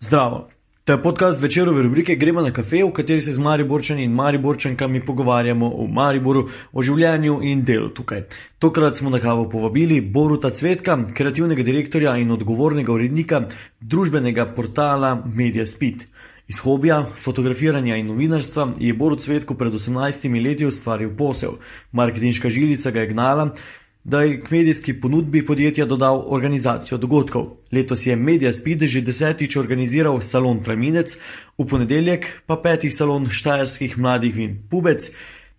Zdravo. To je podcast večerove rubrike Gremo na kafe, v kateri se z Mariborčani in Mariborčankami pogovarjamo o Mariboru, o življenju in delu tukaj. Tokrat smo na kavo povabili Boruta Cvetka, kreativnega direktorja in odgovornega urednika družbenega portala Media Speed. Iz hobija, fotografiranja in novinarstva je Borut Cvetko pred 18 leti ustvaril posel. Marketinška žilica ga je gnala, da je k medijski ponudbi podjetja dodal organizacijo dogodkov. Letos je Media Speed že desetič organiziral salon Traminec, v ponedeljek pa peti salon štajerskih mladih vin Pubec,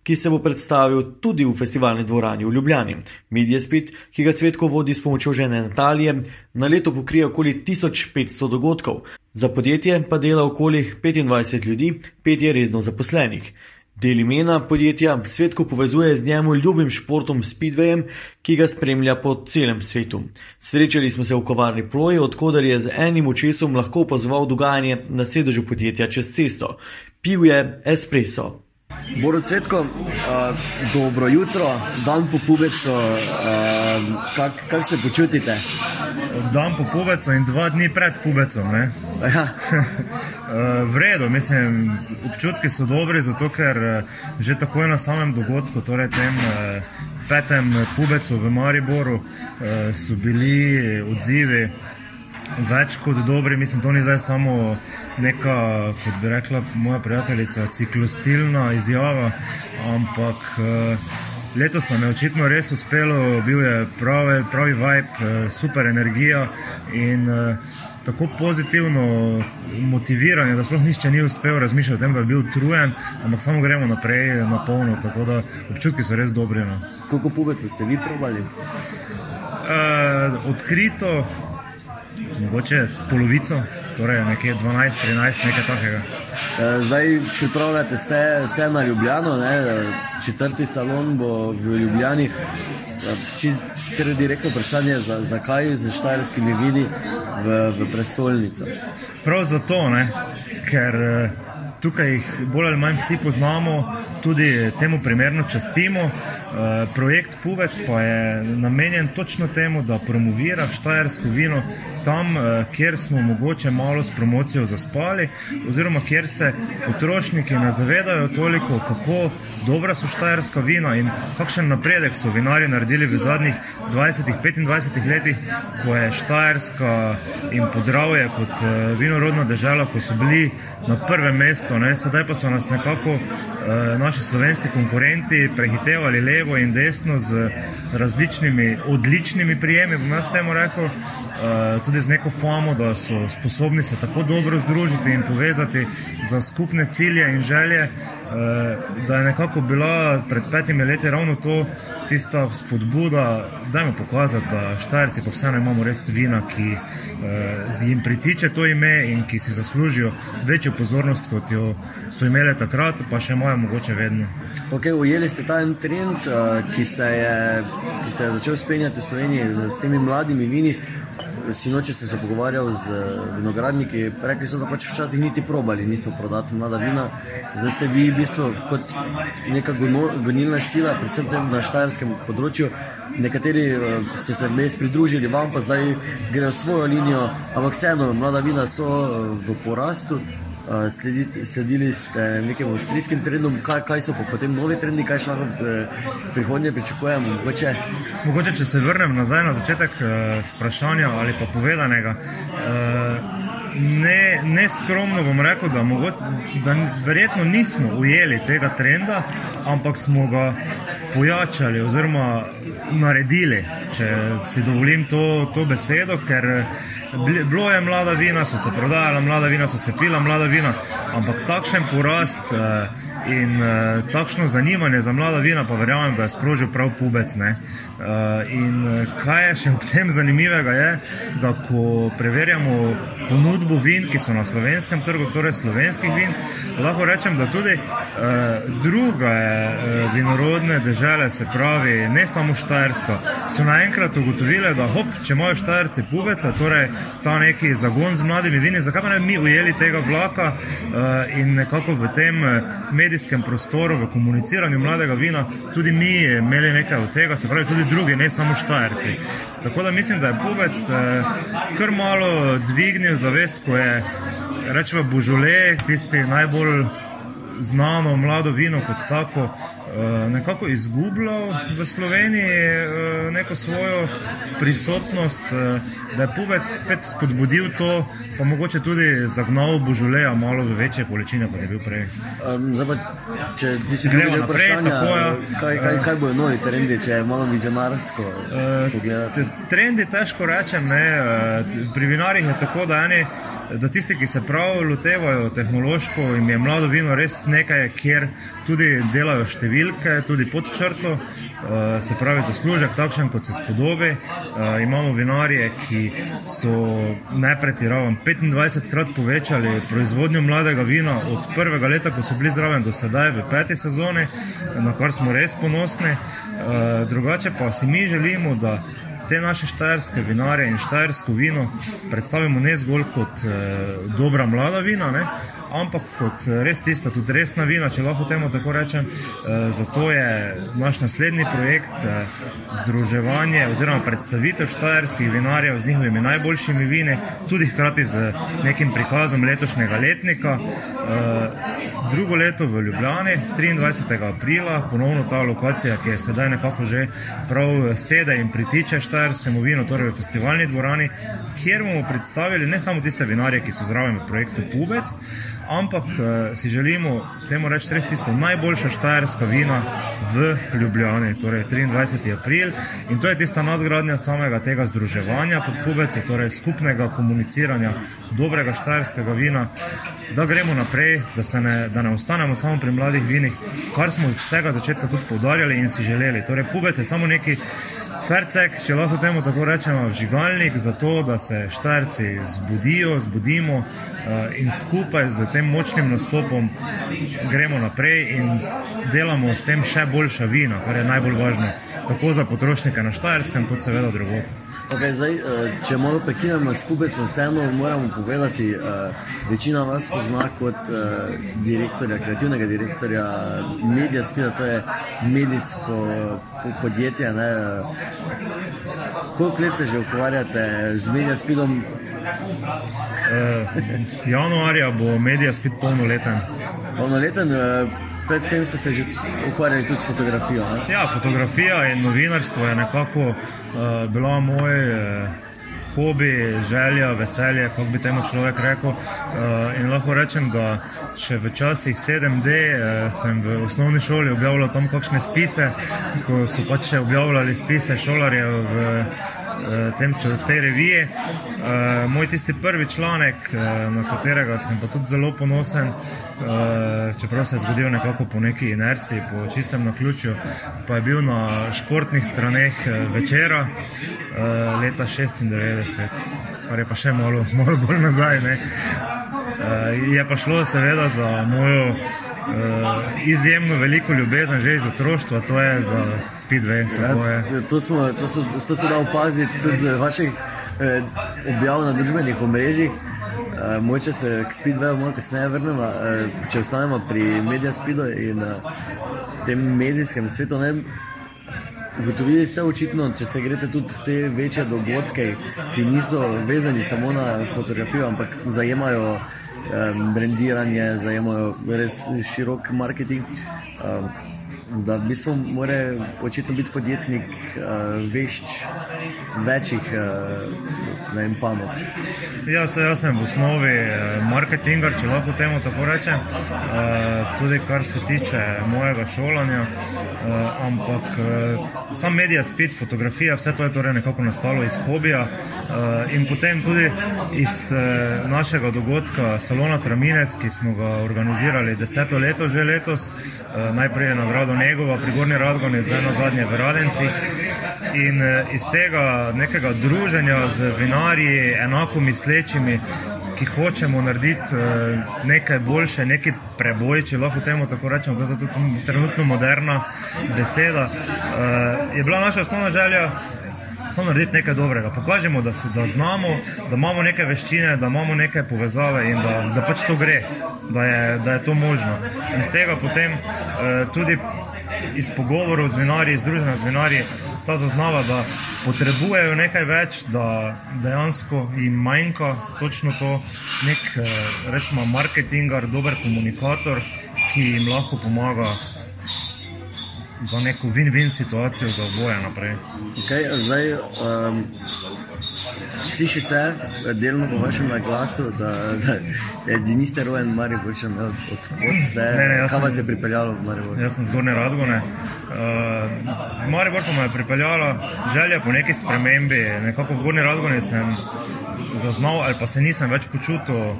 ki se bo predstavil tudi v festivalni dvorani v Ljubljani. Media Speed, ki ga Cvetko vodi s pomočjo žene Natalije, na leto pokrije okoli 1500 dogodkov. Za podjetje pa dela okoli 25 ljudi, pet je redno zaposlenih. Del imena podjetja Svetko povezuje z njemu ljubim športom Speedwayem, ki ga spremlja po celem svetu. Srečali smo se v kovarni Ploji, odkudar je z enim očesom lahko opazoval dogajanje na sedežu podjetja čez cesto. Pil je espresso. Borod Svetko, uh, dobro jutro, dan po pubecu, uh, kako kak se počutite? Dan po pubecu in dva dni pred pubecom. Ja. v redu, mislim, občutki so dobri, zato ker že takoj na samem dogodku, torej tem petem pubecu v Mariboru, so bili odzivi več kot dobri. Mislim, to ni zdaj samo neka, kot bi rekla moja prijateljica, ciklostilna izjava, ampak uh, letos nam je očitno res uspelo, bil je pravi, pravi vibe, uh, super energija in uh, tako pozitivno motiviranje, da sploh nišče ni uspel razmišljati o tem, da bi bil utrujen, ampak samo gremo naprej na polno, tako da občutki so res dobri. No. Koliko pubecev ste vi probali? Uh, odkrito, mogoče polovico, torej nekje 12-13, nekaj takega. Zdaj pripravljate se vse na Ljubljano, ne? četrti salon bo v Ljubljani. Ker je direktno vprašanje, za, zakaj z štajerskimi vidi v, v prestolnico? Prav zato, ne? ker tukaj jih bolj ali manj vsi poznamo, tudi temu primerno častimo. Projekt Puvec pa je namenjen točno temu, da promovira štajersko vino tam, kjer smo mogoče malo s promocijo zaspali, oziroma kjer se potrošniki ne zavedajo toliko, kako dobra so štajerska vina in kakšen napredek so vinari naredili v zadnjih 20-25 letih, ko je štajerska in podravje kot vinorodna država, ko so bili na prvem mestu, ne? sedaj pa so nas nekako naši slovenski konkurenti prehitevali levo in desno z različnimi odličnimi prijemi, bom jaz temu rekel, tudi z neko famo, da so sposobni se tako dobro združiti in povezati za skupne cilje in želje, da je nekako bila pred petimi leti ravno to tista spodbuda, da jim pokazati, da štajerci pa vseeno imamo res vina, ki jim pritiče to ime in ki si zaslužijo večjo pozornost, kot jo so imeli takrat, pa še imajo mogoče vedno. Okay, ujeli ste ta en trend, ki se je, ki se je začel spenjati v Sloveniji s temi mladimi vini. Sinoči ste se pogovarjali z vinogradniki, rekli so, da pač včasih niti probali, niso prodati mlada vina. Zdaj ste vi v bistvu kot neka gonilna sila, predvsem na štajerskem področju. Nekateri so se vmes pridružili vam, pa zdaj grejo svojo linijo, ampak vseeno, mlada vina so v porastu. Slediti, sledili ste nekim avstrijskim trendom, kaj, kaj so pa potem novi trendi, kaj še lahko v prihodnje pričakujemo? Mogoče? Mogoče, če se vrnem nazaj na začetek vprašanja ali pa povedanega. Ne, ne skromno bom rekel, da, mogoče, da verjetno nismo ujeli tega trenda, ampak smo ga pojačali oziroma naredili, če si dovolim to, to besedo, ker bilo je mlada vina, so se prodajala mlada vina, so se pila mlada vina, ampak takšen porast in takšno zanimanje za mlada vina, pa verjamem, da je sprožil prav pubec. Ne? In kaj je še ob tem zanimivega, je, da ko preverjamo ponudbo vin, ki so na slovenskem trgu, torej slovenskih vin, lahko rečem, da tudi druge vinorodne države, se pravi ne samo Štajerska, so naenkrat ugotovile, da hop, če imajo Štajerci pubeca, torej ta neki zagon z mladimi vini, zakaj pa ne bi mi ujeli tega vlaka in nekako v tem medijskem medijskem prostoru, v komuniciranju mladega vina, tudi mi imeli nekaj od tega, se pravi tudi drugi, ne samo štajerci. Tako da mislim, da je Pubec eh, kar malo dvignil zavest, ko je rečemo Božole, tisti najbolj znano mlado vino kot tako, nekako izgubljal v Sloveniji eh, neko svojo prisotnost, eh, da je Pubec spet spodbudil to, pa mogoče tudi zagnal Božuleja malo v večje količine, kot je bil prej. Um, zdaj, če ti si gremo naprej, tako, ja. kaj, kaj, kaj bojo novi trendi, če je malo vizionarsko? Uh, trendi težko rečem, ne, pri vinarjih je tako, da eni da tisti, ki se prav lotevajo tehnološko, jim je mlado vino res nekaj, kjer tudi delajo številke, tudi pod črto, uh, se pravi zaslužek takšen, kot se spodobi. Uh, imamo vinarje, ki so nepretiravan 25 krat povečali proizvodnjo mladega vina od prvega leta, ko so bili zraven do sedaj v peti sezoni, na kar smo res ponosni. Uh, drugače pa si mi želimo, da te naše štajerske vinare in štajersko vino predstavimo ne zgolj kot eh, dobra mlada vina, ne, ampak kot eh, res tista, tudi resna vina, če lahko temu tako rečem. Eh, zato je naš naslednji projekt eh, združevanje oziroma predstavitev štajerskih vinarjev z njihovimi najboljšimi vini, tudi hkrati z nekim prikazom letošnjega letnika. Drugo leto v Ljubljani, 23. aprila, ponovno ta lokacija, ki je sedaj nekako že prav sede in pritiče štajerskemu vinu, torej v festivalni dvorani, kjer bomo predstavili ne samo tiste vinarje, ki so zraven v projektu Pubec, ampak uh, si želimo temu reči res tisto najboljša štajerska vina v Ljubljani, torej 23. april. In to je tista nadgradnja samega tega združevanja pod pubece, torej skupnega komuniciranja dobrega štajerskega vina, da gremo naprej, da, ne, da ne ostanemo samo pri mladih vinih, kar smo od vsega začetka tudi poudarjali in si želeli. Torej, pubece je samo neki Fercek, če lahko temu tako rečemo, vžigalnik za to, da se štajrci zbudijo, zbudimo uh, in skupaj z tem močnim nastopom gremo naprej in delamo s tem še boljša vina, kar je najbolj važno, tako za potrošnike na štajerskem, kot seveda drugot. Okay, zdaj, uh, če malo prekinemo s pubecem, vseeno moramo povedati, uh, večina vas pozna kot uh, direktorja, kreativnega direktorja Media Spira, to je medijsko podjetje. Ne, Koliko let se že ukvarjate z Media Speedom? Uh, januarja bo Media Speed polnoleten. Polnoleten, uh, predtem ste se že ukvarjali tudi s fotografijo. Ne? Ja, fotografija in novinarstvo je nekako uh, bila moj. Uh, Hobi, želja, veselje, kako bi temu človek rekel. Uh, in lahko rečem, da še v časih 7D uh, sem v osnovni šoli objavljal tam kakšne spise, ko so pač objavljali spise šolarjev v Eh, tem, v tej reviji. Uh, moj tisti prvi članek, uh, na katerega sem pa tudi zelo ponosen, uh, čeprav se je zgodil nekako po neki inerciji, po čistem naključju, pa je bil na športnih straneh večera uh, leta 96, kar je pa še malo, malo bolj nazaj. Uh, je pa šlo seveda za mojo izjemno veliko ljubezen že iz otroštva, to je za Speedway. Ja, to, smo, to, so, to se da opaziti tudi z vaših eh, objav na družbenih omrežjih. Uh, Moče se k Speedwayu malo kasneje vrnemo, uh, če ostanemo pri medijskem speedu in uh, tem medijskem svetu. Ne, Ugotovili ste očitno, če se greste tudi te večje dogodke, ki niso vezani samo na fotografijo, ampak zajemajo um, brendiranje, zajemajo res širok marketing. Um, da v bistvu mora očitno biti podjetnik uh, vešč večjih uh, panog. Ja, se, jaz sem v osnovi uh, marketinger, če lahko temu tako rečem, uh, tudi kar se tiče mojega šolanja. Uh, ampak uh, sam medij, spet fotografija, vse to je torej nekako nastalo iz hobija uh, in potem tudi iz uh, našega dogodka Salona Traminec, ki smo ga organizirali deseto leto že letos. Uh, najprej je nagrado njegova pri Gorni Radgoni, zdaj na zadnje v Radencih. In eh, iz tega nekega druženja z vinarji, enako mislečimi, ki hočemo narediti eh, nekaj boljše, nekaj preboj, če lahko temu tako rečemo, to je tudi trenutno moderna beseda, eh, je bila naša osnovna želja samo narediti nekaj dobrega. Pokažemo, da, se, da znamo, da imamo neke veščine, da imamo neke povezave in da, da pač to gre, da je, da je to možno. In z tega potem eh, tudi iz pogovorov z vinarji, iz druženja z vinarji, ta zaznava, da potrebujejo nekaj več, da dejansko jim manjka točno to, nek eh, rečemo marketingar, dober komunikator, ki jim lahko pomaga za neko win-win situacijo za oboje naprej. Okay, zdaj, um, sliši se, delno po vašem glasu, da, da, da niste rojen Maribor, če ne odkud ste. Ne, ne, Kaj vas je pripeljalo v Maribor? Jaz sem zgornje Radgone. Uh, Maribor pa me je pripeljala želja po neki spremembi. Nekako v Gorni Radgone sem zaznal ali pa se nisem več počutil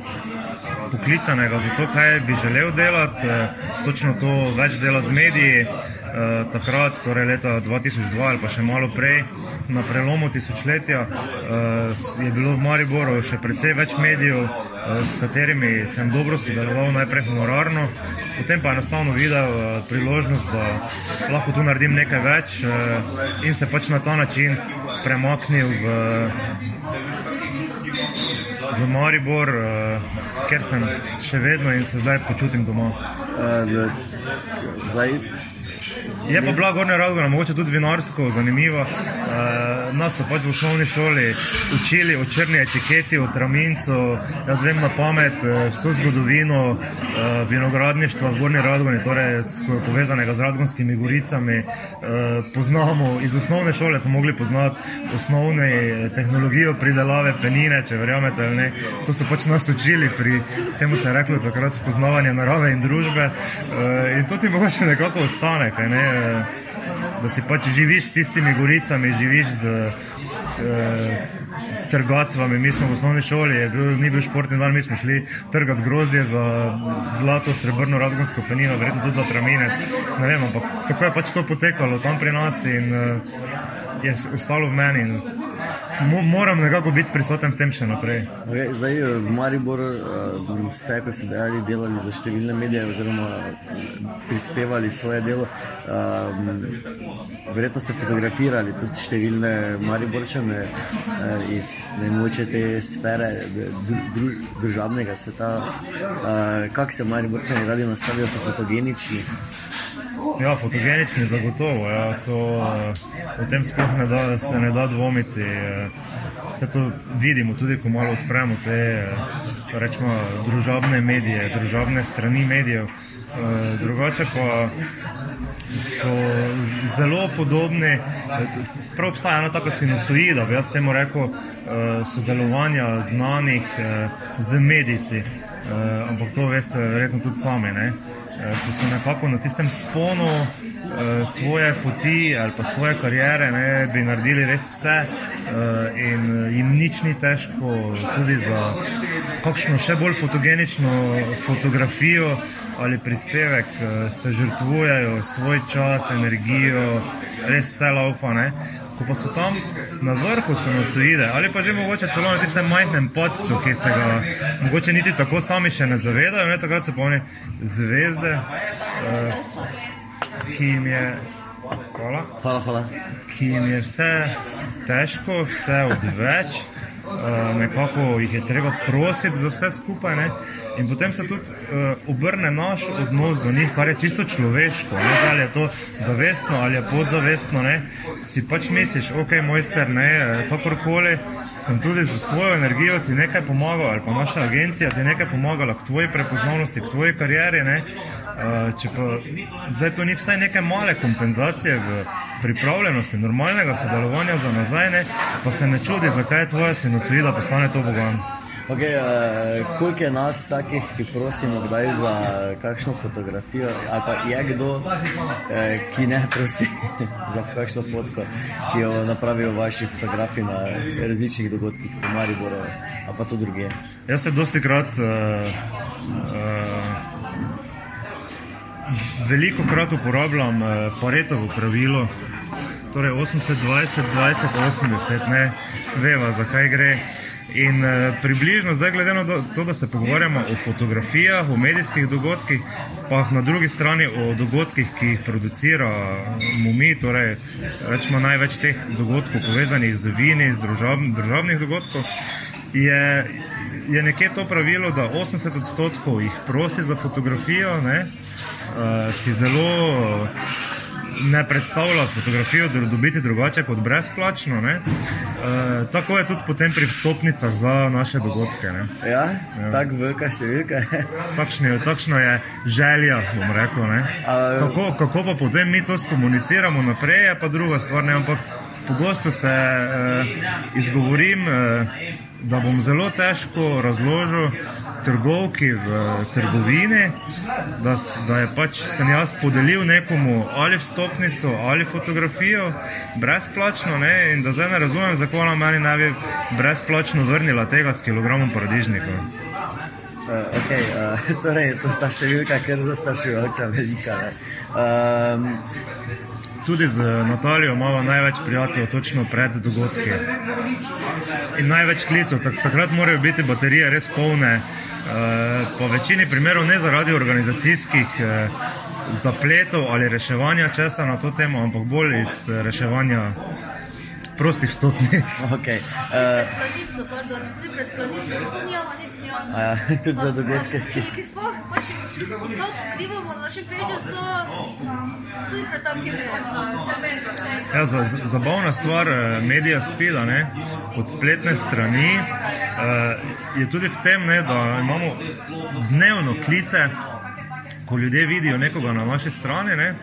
poklicanega za to, kaj bi želel delati, točno to več dela z mediji. Eh, takrat, torej leta 2002 ali pa še malo prej, na prelomu tisočletja, eh, je bilo v Mariboru še precej več medijev, eh, s katerimi sem dobro sodeloval, najprej honorarno, potem pa enostavno videl priložnost, da lahko tu naredim nekaj več in se pač na ta način premaknil v. V Maribor, uh, ker sem še vedno in se zdaj počutim doma. Uh, zdaj, Je pa bila Gorna Radgona, mogoče tudi vinarsko zanimiva. Uh, nas so pač v osnovni šoli učili o črni etiketi, o tramincu. Jaz vem na pamet uh, vso zgodovino uh, vinogradništva v Gorni Radgoni, torej povezanega z Radgonskimi goricami. Uh, poznamo, iz osnovne šole smo mogli poznati osnovne tehnologijo pridelave penine, če verjamete ali ne. To so pač nas učili pri temu se je reklo takrat spoznavanje narave in družbe. In to ti mogoče nekako ostane. Kaj, ne? Da si pač živiš s tistimi goricami, živiš z eh, trgatvami. Mi smo v osnovni šoli, bil, ni bil športni dan, mi smo šli trgati grozdje za zlato, srebrno, radgonsko penino, verjetno tudi za traminec. Ne vem, ampak tako je pač to potekalo tam pri nas in eh, je ostalo v meni. In, moram nekako biti prisoten v tem še naprej. Okay, zdaj eh, v Mariboru uh, ste, kot ste dejali, delali za številne medije, oziroma eh, prispevali svoje delo. Um, verjetno ste fotografirali tudi številne Mariborčane uh, iz najmoče te sfere dru, družabnega sveta. Uh, Kako se Mariborčani radi nastavijo, so fotogenični? Ja, fotogenični zagotovo. Ja, to, o tem sploh ne da, se ne da dvomiti. Vse to vidimo tudi, ko malo odpremo te rečemo, družabne medije, družabne strani medijev. Drugače pa so zelo podobne. Prav obstaja ena taka sinusoida, bi jaz temu rekel, sodelovanja znanih z medici. Ampak to veste, verjetno tudi sami. Ne? Ko so nekako na tistem sponu svoje poti ali pa svoje karijere, ne, bi naredili res vse in jim nič ni težko, tudi za kakšno še bolj fotogenično fotografijo ali prispevek, se žrtvujejo svoj čas, energijo, res vse laufa. Ne. Ko pa so tam na vrhu, so nosoide ali pa že mogoče celo na tistem majhnem podcu, ki se ga mogoče niti tako sami še ne zavedajo, ne, takrat so pa oni zvezde. Uh, ki jim je, hvala, hvala, hvala. ki jim je vse težko, vse odveč. Uh, nekako jih je treba prositi za vse skupaj, ne? in potem se tudi uh, obrne naš odnos do njih, kar je čisto človeško. Ne? Ali je to zavestno ali je podzavestno, ne? si pač misliš, ok, mojster, ne, kakorkoli, sem tudi za svojo energijo ti nekaj pomagal, ali pa naša agencija ti nekaj pomagala k tvoji prepoznavnosti, k tvoji karieri. Ne? Uh, če pa zdaj to ni vsaj neke male kompenzacije v pripravljenosti, normalnega sodelovanja za nazaj, ne? pa se ne čudi, zakaj je tvoja sinusoida postane to bogan. Okay, uh, koliko je nas takih, ki prosimo kdaj za kakšno fotografijo, ali pa je kdo, eh, ki ne prosi za kakšno fotko, ki jo napravijo vaši fotografi na različnih dogodkih v Mariboru, ali pa tudi druge? Jaz se dosti krat. Uh, uh, Veliko krat uporabljam uh, Paretovo pravilo, torej 80, 20, 20, 80, ne veva, zakaj gre. In uh, približno zdaj, glede na to, da se pogovarjamo o fotografijah, o medijskih dogodkih, pa na drugi strani o dogodkih, ki jih producira MUMI, torej rečemo največ teh dogodkov povezanih z vini, z družav, državnih dogodkov, je, je nekje to pravilo, da 80 odstotkov jih prosi za fotografijo, ne, uh, si zelo ne predstavlja fotografijo, da dobiti drugače kot brezplačno. E, tako je tudi potem pri vstopnicah za naše dogodke. Ne? Ja, ja. tako velika številka. Takšni, takšno je želja, bom rekel. Kako, kako pa potem mi to skomuniciramo naprej, je pa druga stvar. Ne? Ampak pogosto se e, izgovorim, e, da bom zelo težko razložil trgovki v trgovini, da, da je pač sem jaz podelil nekomu ali vstopnico ali fotografijo brezplačno ne, in da zdaj ne razumem, zakaj ona meni ne bi brezplačno vrnila tega s kilogramom paradižnika. Uh, okay, uh, torej, to je ta številka, ker zastrašujoča, velika. Um, Tudi z Natalijo imamo največ prijateljev, točno pred dogodki. In največ klicev, tak, takrat morajo biti baterije res polne, Eh, po večini primerov ne zaradi organizacijskih eh, zapletov ali reševanja česa na to temo, ampak bolj iz eh, reševanja prostih stotnic. Okay. Uh, tudi za dogodke, ki jih imamo na našem peču, so tudi pretanki. Ja, za, zabavna stvar medija spida, ne, kot spletne strani, uh, je tudi v tem, ne, da imamo dnevno klice, ko ljudje vidijo nekoga na naši strani. Ne,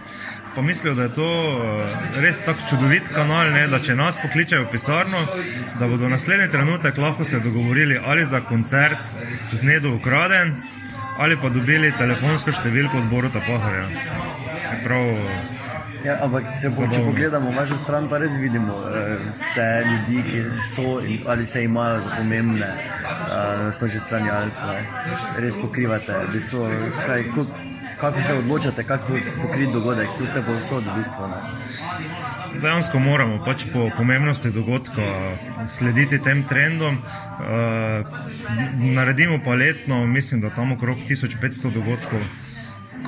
pa mislijo, da je to eh, res tako čudovit kanal, ne, da če nas pokličejo v pisarno, da bodo naslednji trenutek lahko se dogovorili ali za koncert z Nedo ukraden, ali pa dobili telefonsko številko od Borota Paharja. Prav, Ja, ampak če, po, če pogledamo vašo stran, pa res vidimo uh, vse ljudi, ki so in, ali se imajo za pomembne uh, na svoji strani ali pa res pokrivate. V bistvu, kaj, kako se odločate, kako pokriti dogodek, vsi ste povsod v bistvu. Ne? Dejansko moramo pač po pomembnosti dogodka slediti tem trendom. Uh, naredimo pa letno, mislim, da tam okrog 1500 dogodkov,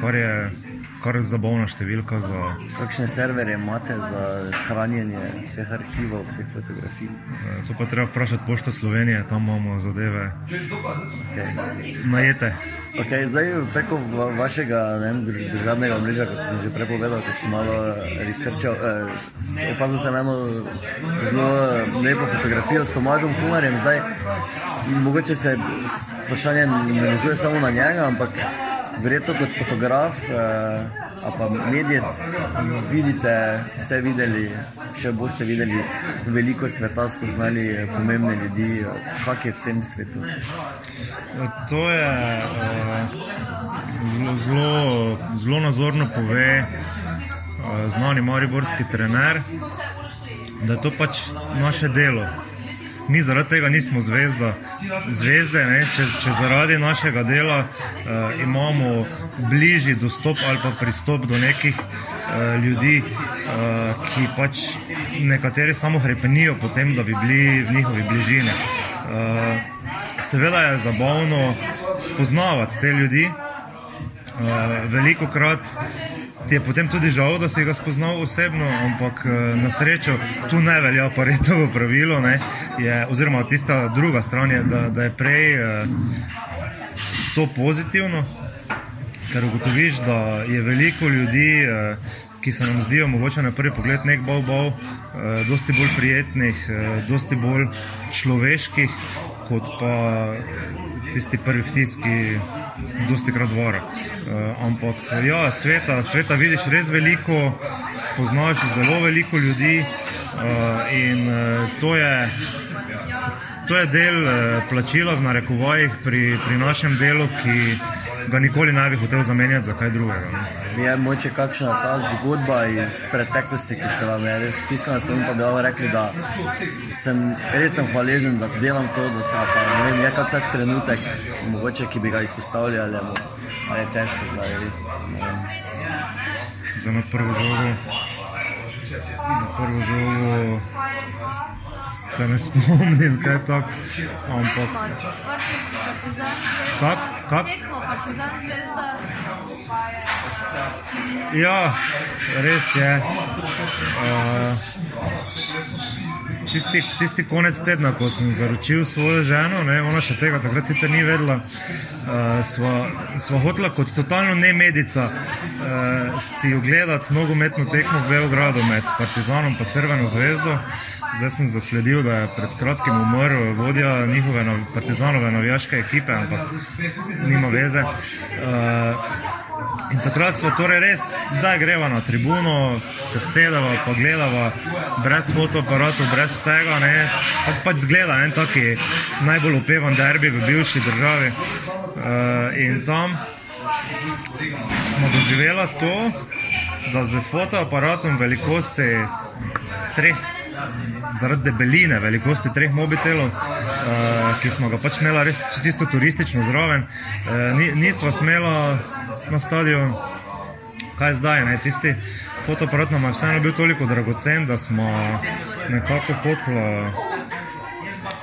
kar je kar zabavna številka. Za... Kakšne serverje imate za hranjenje vseh arhivov, vseh fotografij? Uh, to pa treba vprašati pošto Slovenije, tam imamo zadeve okay. najete. Okay, zdaj, preko vašega vem, državnega mreža, kot sem že prepovedal, ko sem malo researchal, eh, opazil sem eno zelo lepo fotografijo s Tomažom Humarjem. Zdaj, mogoče se vprašanje ne vezuje samo na njega, ampak verjetno kot fotograf. Eh, a pa medijec, vidite, ste videli, še boste videli veliko sveta, spoznali pomembne ljudi, kak je v tem svetu. To je uh, zelo, zelo nazorno pove uh, znani mariborski trener, da je to pač naše delo mi zaradi tega nismo zvezda, zvezde. Če, če zaradi našega dela uh, imamo bližji dostop ali pa pristop do nekih uh, ljudi, uh, ki pač nekateri samo hrepenijo po tem, da bi bili v njihovi bližini. Uh, seveda je zabavno spoznavati te ljudi. Uh, veliko krat ti je potem tudi žal, da si ga spoznal osebno, ampak eh, na srečo tu ne velja pa retovo pravilo, ne, je, oziroma tista druga stran je, da, da je prej eh, to pozitivno, ker ugotoviš, da je veliko ljudi, eh, ki se nam zdijo mogoče na prvi pogled nek bal bal, dosti bolj prijetnih, dosti bolj človeških, kot pa tisti prvi vtis, ki dosti krat vara. Uh, ampak ja, sveta, sveta vidiš res veliko, spoznaš zelo veliko ljudi uh, in uh, to, je, to je del uh, plačila v narekovajih pri, pri našem delu, ki ga nikoli ne bi hotel zamenjati za kaj drugega. Ne je moče kakšna ta zgodba iz preteklosti, ki se vam je res pisala, skozi pa bi vam rekli, da sem res sem hvaležen, da delam to, da se pa ne vem, je kak tak trenutek, mogoče, ki bi ga izpostavljali, ali, ali je težko za Za na prvo žogo, na prvo žogo se ne spomnim, kaj je tako. Ampak. Kak, kak? Ja, res je. Uh, tisti, tisti konec tedna, ko sem zaročil svojo ženo, ne, ona še tega takrat sicer ni vedela, uh, sva, sva hotela kot totalno ne medica uh, si ogledati nogometno tekmo v Beogradu med Partizanom in Crveno zvezdo. Zdaj sem zasledil, da je pred kratkim umrl vodja njihove partizanove navijaške ekipe, ampak nima veze. Uh, In takrat smo torej res, da greva na tribuno, se vsedava, pa gledava, brez fotoaparatov, brez vsega. Ne, pa, pač zgleda en taki najbolj upevan derbi v bivši državi. Uh, in tam smo doživela to, da z fotoaparatom velikosti treh zaradi debeline, velikosti treh mobitelov, uh, ki smo ga pač imeli res čisto turistično zraven, uh, nismo smeli na stadion. Kaj zdaj, ne? tisti fotoaparat nam je vseeno bil toliko dragocen, da smo nekako hoteli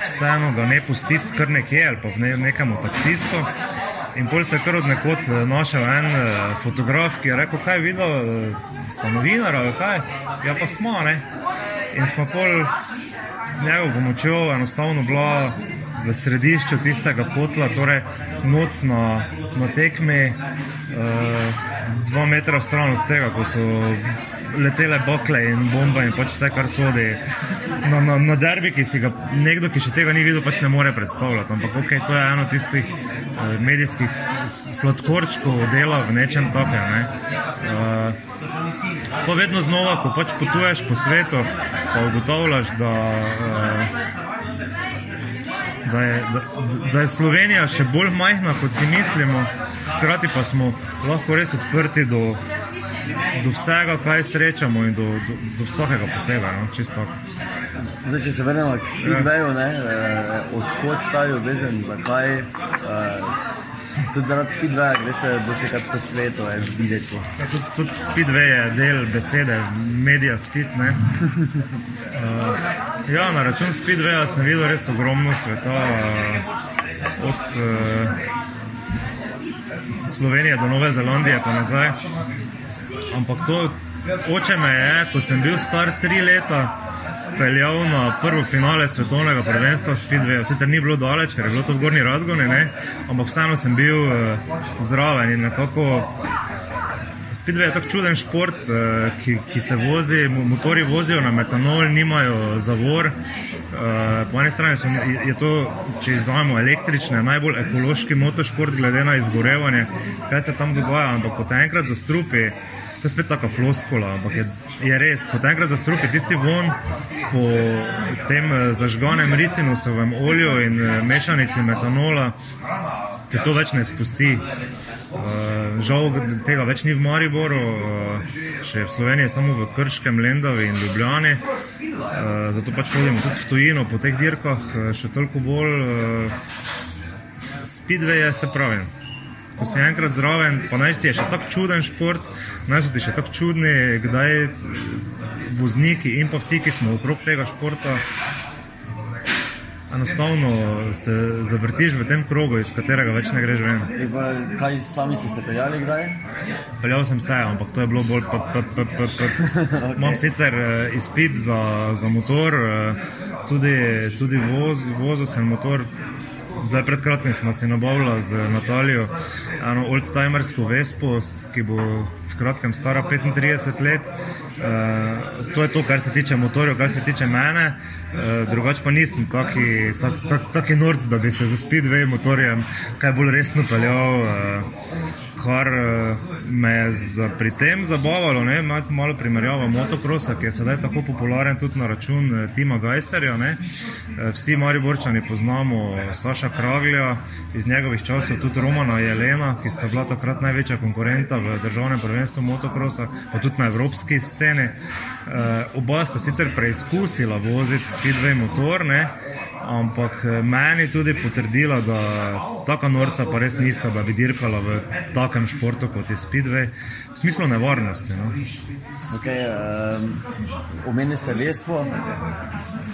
vseeno ga ne pustiti kar nekje ali pa ne, nekemu taksistu. In pol se je kar od nekod našel en fotograf, ki je rekel, kaj je videl, sta novinar ali kaj. Ja, pa smo, ne in smo pol z njegovo pomočjo enostavno bila v središču tistega kotla, torej not na, na tekmi, uh, dva metra stran od tega, ko so letele bakle in bombe in pač vse, kar sodi na, na, na derbi, ki si ga nekdo, ki še tega ni videl, pač ne more predstavljati. Ampak ok, to je eno tistih uh, medijskih sladkorčkov dela v nečem takem. Ne? Uh, Pa vedno znova, ko pač potuješ po svetu, pa ugotavljaš, da, uh, da, je, da, da je Slovenija še bolj majhna, kot si mislimo, hkrati pa smo lahko res odprti do, do vsega, kaj srečamo in do, do, do vsakega posebej. No? Zdaj, če se vrnemo k Speedwayu, ja. eh, odkot ta ljubezen, zakaj? Eh, Tudi zaradi speedwaya, se kaj po svetu je videti. Ja, tudi, tudi speedway je del besede, medija speed. uh, ja, na račun speedwaya sem videl res ogromno sveta. Uh, od uh, Slovenije do Nove Zelandije pa nazaj. Ampak to oče me je, ko sem bil star tri leta peljal na prvo finale svetovnega prvenstva Speedway. Sicer ni bilo daleč, ker je bilo to v Gorni Radgoni, ne? ampak vseeno sem bil uh, zraven in nekako. Speedway je tako čuden šport, uh, ki, ki se vozi, motori vozijo na metanol, nimajo zavor. Uh, po eni strani so, je to, če izvajamo električne, najbolj ekološki motošport, glede na izgorevanje, kaj se tam dogaja. Ampak ko te enkrat zastrupi, to je spet tako floskola, ampak je, je res, ko te enkrat zastrupi tisti von po tem eh, zažganem ricinusovem olju in eh, mešanici metanola, te to več ne spusti. Žal tega več ni v Mariboru, uh, še v Sloveniji, samo v Krškem, Lendavi in Ljubljani. Uh, zato pač hodimo tudi v tujino po teh dirkah, uh, še toliko bolj. Speedway je se pravi. Ko si enkrat zraven, pa naj ti je še tako čuden šport, naj so ti še tako čudni, kdaj vozniki in pa vsi, ki smo okrog tega športa, enostavno se zavrtiš v tem krogu, iz katerega več ne greš ven. Pa, kaj sami ste se peljali kdaj? Peljal sem se, ampak to je bilo bolj pa, pa, pa, pa, pa. okay. Imam sicer uh, izpit za, za motor, uh, tudi, tudi voz, vozil sem motor. Zdaj, pred kratkim smo si nabavili z Natalijo eno old-timersko Vespo, ki bo v kratkem stara 35 let. Uh, to je to, kar se tiče motorjev, kar se tiče mene. Uh, drugače pa nisem taki, taki, taki, taki norc, da bi se za speedway motorjem kaj bolj resno peljal. Uh, kar eh, me je za, pri tem zabavalo, ne, malo primerjava motocrossa, ki je sedaj tako popularen tudi na račun eh, Tima Geiserja. Ne. Eh, vsi Mariborčani poznamo Saša Kraglja, iz njegovih časov tudi Romana Jelena, ki sta bila takrat največja konkurenta v državnem prvenstvu motocrossa, pa tudi na evropski sceni. Oba sta sicer preizkusila voziti speedway motor. Ne. Ampak eh, meni tudi potrdila, da taka norca pa res nista, da bi dirkala v takem športu kot je Speedway, v smislu nevarnosti. No. Okay, um, Omenili ste Vespo,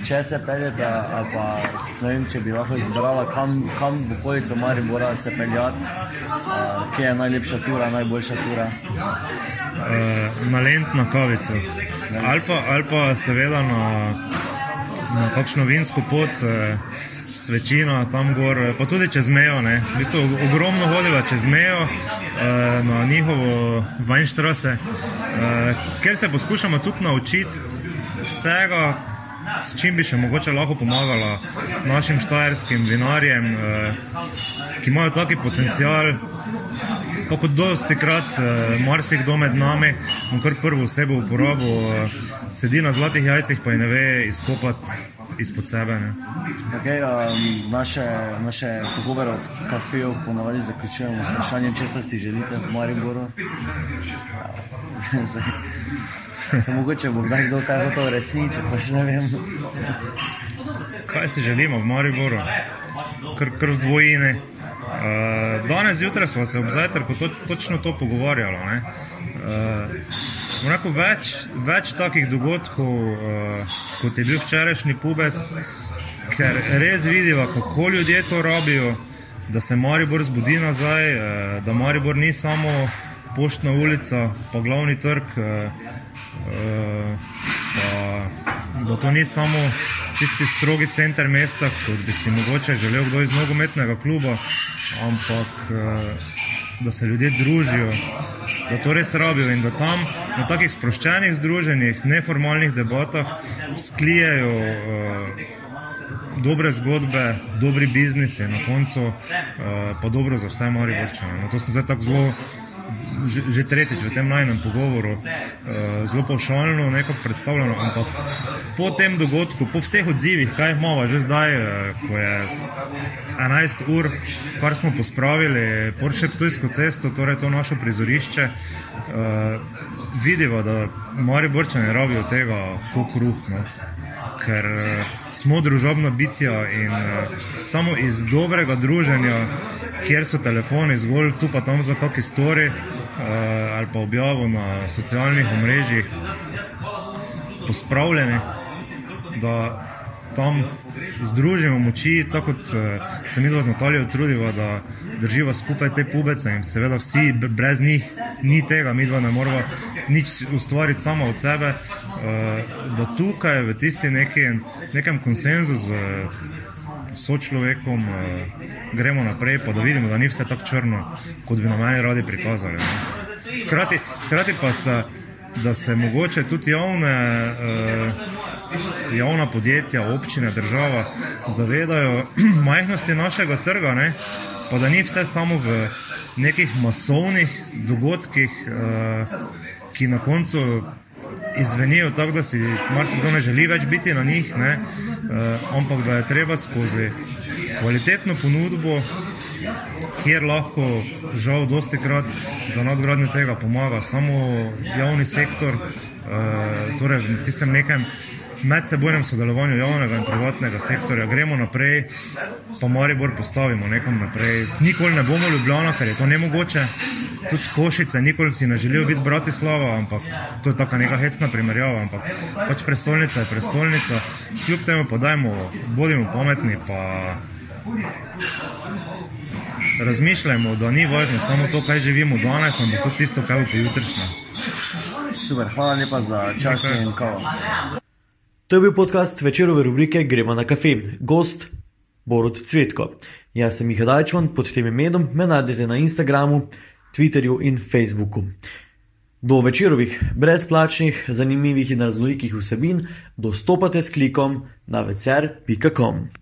če se peljete, pa ne vem, če bi lahko izbrala, kam, kam v okolico Maribora se peljati, uh, kje je najlepša tura, najboljša tura. Uh, na lent na kavico. Ali pa, ali pa seveda na na kakšno vinsko pot, eh, svečino tam gor, eh, pa tudi čez mejo. V bistvu ogromno hodila čez mejo eh, na njihovo Vajnštrase, ker se poskušamo tudi naučiti vsega, s čim bi še mogoče lahko pomagala našim štajerskim vinarjem, ki imajo taki potencial. Pa kot dosti krat, marsikdo med nami, kar prvo osebo uporabo, sedi na zlatih jajcih, pa jih ne ve izkopati izpod sebe. Okay, um, naše naše pogovore v kafeju ponovadi zaključujemo s vprašanjem, če si želite v Mariboru. Samo mogoče bo kdaj kdo kaj hotel resničiti, pa še ne vem. Kaj si želimo v Mariboru? Kar, kar v dvojine. Uh, danes zjutraj smo se ob zajtrku to, točno to pogovarjali. Uh, Rekel, več, več takih dogodkov, uh, kot je bil včerajšnji pubec, ker res vidijo, kako ljudje to rabijo, da se Maribor zbudi nazaj, uh, da Maribor ni samo poštna ulica, pa glavni trg, uh, uh, pa, da to ni samo tisti strogi center mesta, kot bi si mogoče želel kdo iz nogometnega kluba, ampak. Uh, da se ljudje družijo, da to res rabijo in da tam na takih sproščenih združenjih, neformalnih debatah sklijajo uh, dobre zgodbe, dobri biznisi, na koncu uh, pa dobro za vse Mariborčane. No, to sem zdaj tako zelo že, že tretjič v tem najnem pogovoru, uh, zelo povšalno nekako predstavljeno, ampak po tem dogodku, po vseh odzivih, kaj imamo že zdaj, uh, ko je 11 ur, kar smo pospravili, Porsche Ptujsko cesto, torej to naše prizorišče, uh, vidimo, da mari borčani rabijo tega kot kruh. No ker uh, smo družabna bitja in uh, samo iz dobrega druženja, kjer so telefoni zgolj tu pa tam za kakšne stori uh, ali pa objavo na socialnih omrežjih, pospravljeni, da tam združimo moči, tako kot uh, se mi dva z Natalijo trudimo, da drživa skupaj te pubece in seveda vsi brez njih ni tega, mi dva ne moramo nič ustvariti samo od sebe, uh, da tukaj v tisti neki, nekem konsenzu z sočlovekom uh, gremo naprej, pa da vidimo, da ni vse tako črno, kot bi nam meni radi prikazali. Hkrati, hkrati pa se, da se mogoče tudi javne. Uh, javna podjetja, občine, država zavedajo majhnosti našega trga, ne? pa da ni vse samo v nekih masovnih dogodkih, uh, ki na koncu izvenijo tako, da si marsikdo ne želi več biti na njih, uh, ampak da je treba skozi kvalitetno ponudbo. Kjer lahko, žal, dosti krat za nadgradnjo tega pomaga samo javni sektor, uh, torej v tistem nekem medsebojnem sodelovanju javnega in privatnega sektorja. Gremo naprej, pa Maribor postavimo nekam naprej. Nikoli ne bomo ljubljena, ker je to nemogoče. Tudi košice, nikoli si ne želijo biti Bratislava, ampak to je tako neka hecna primerjava. Ampak pač prestolnica je prestolnica. Kljub temu pa dajmo, bodimo pametni, pa razmišljajmo, da ni važno samo to, kaj živimo danes, ampak tudi tisto, kaj bo pojutrišnje. Super, hvala lepa za čas in kavo. To je bil podcast večerove rubrike Gremo na kafe, gost Borod Cvetko. Jaz sem Miha Dajčman, pod tem imenom me najdete na Instagramu, Twitterju in Facebooku. Do večerovih brezplačnih, zanimivih in raznolikih vsebin dostopate s klikom na vecer.com.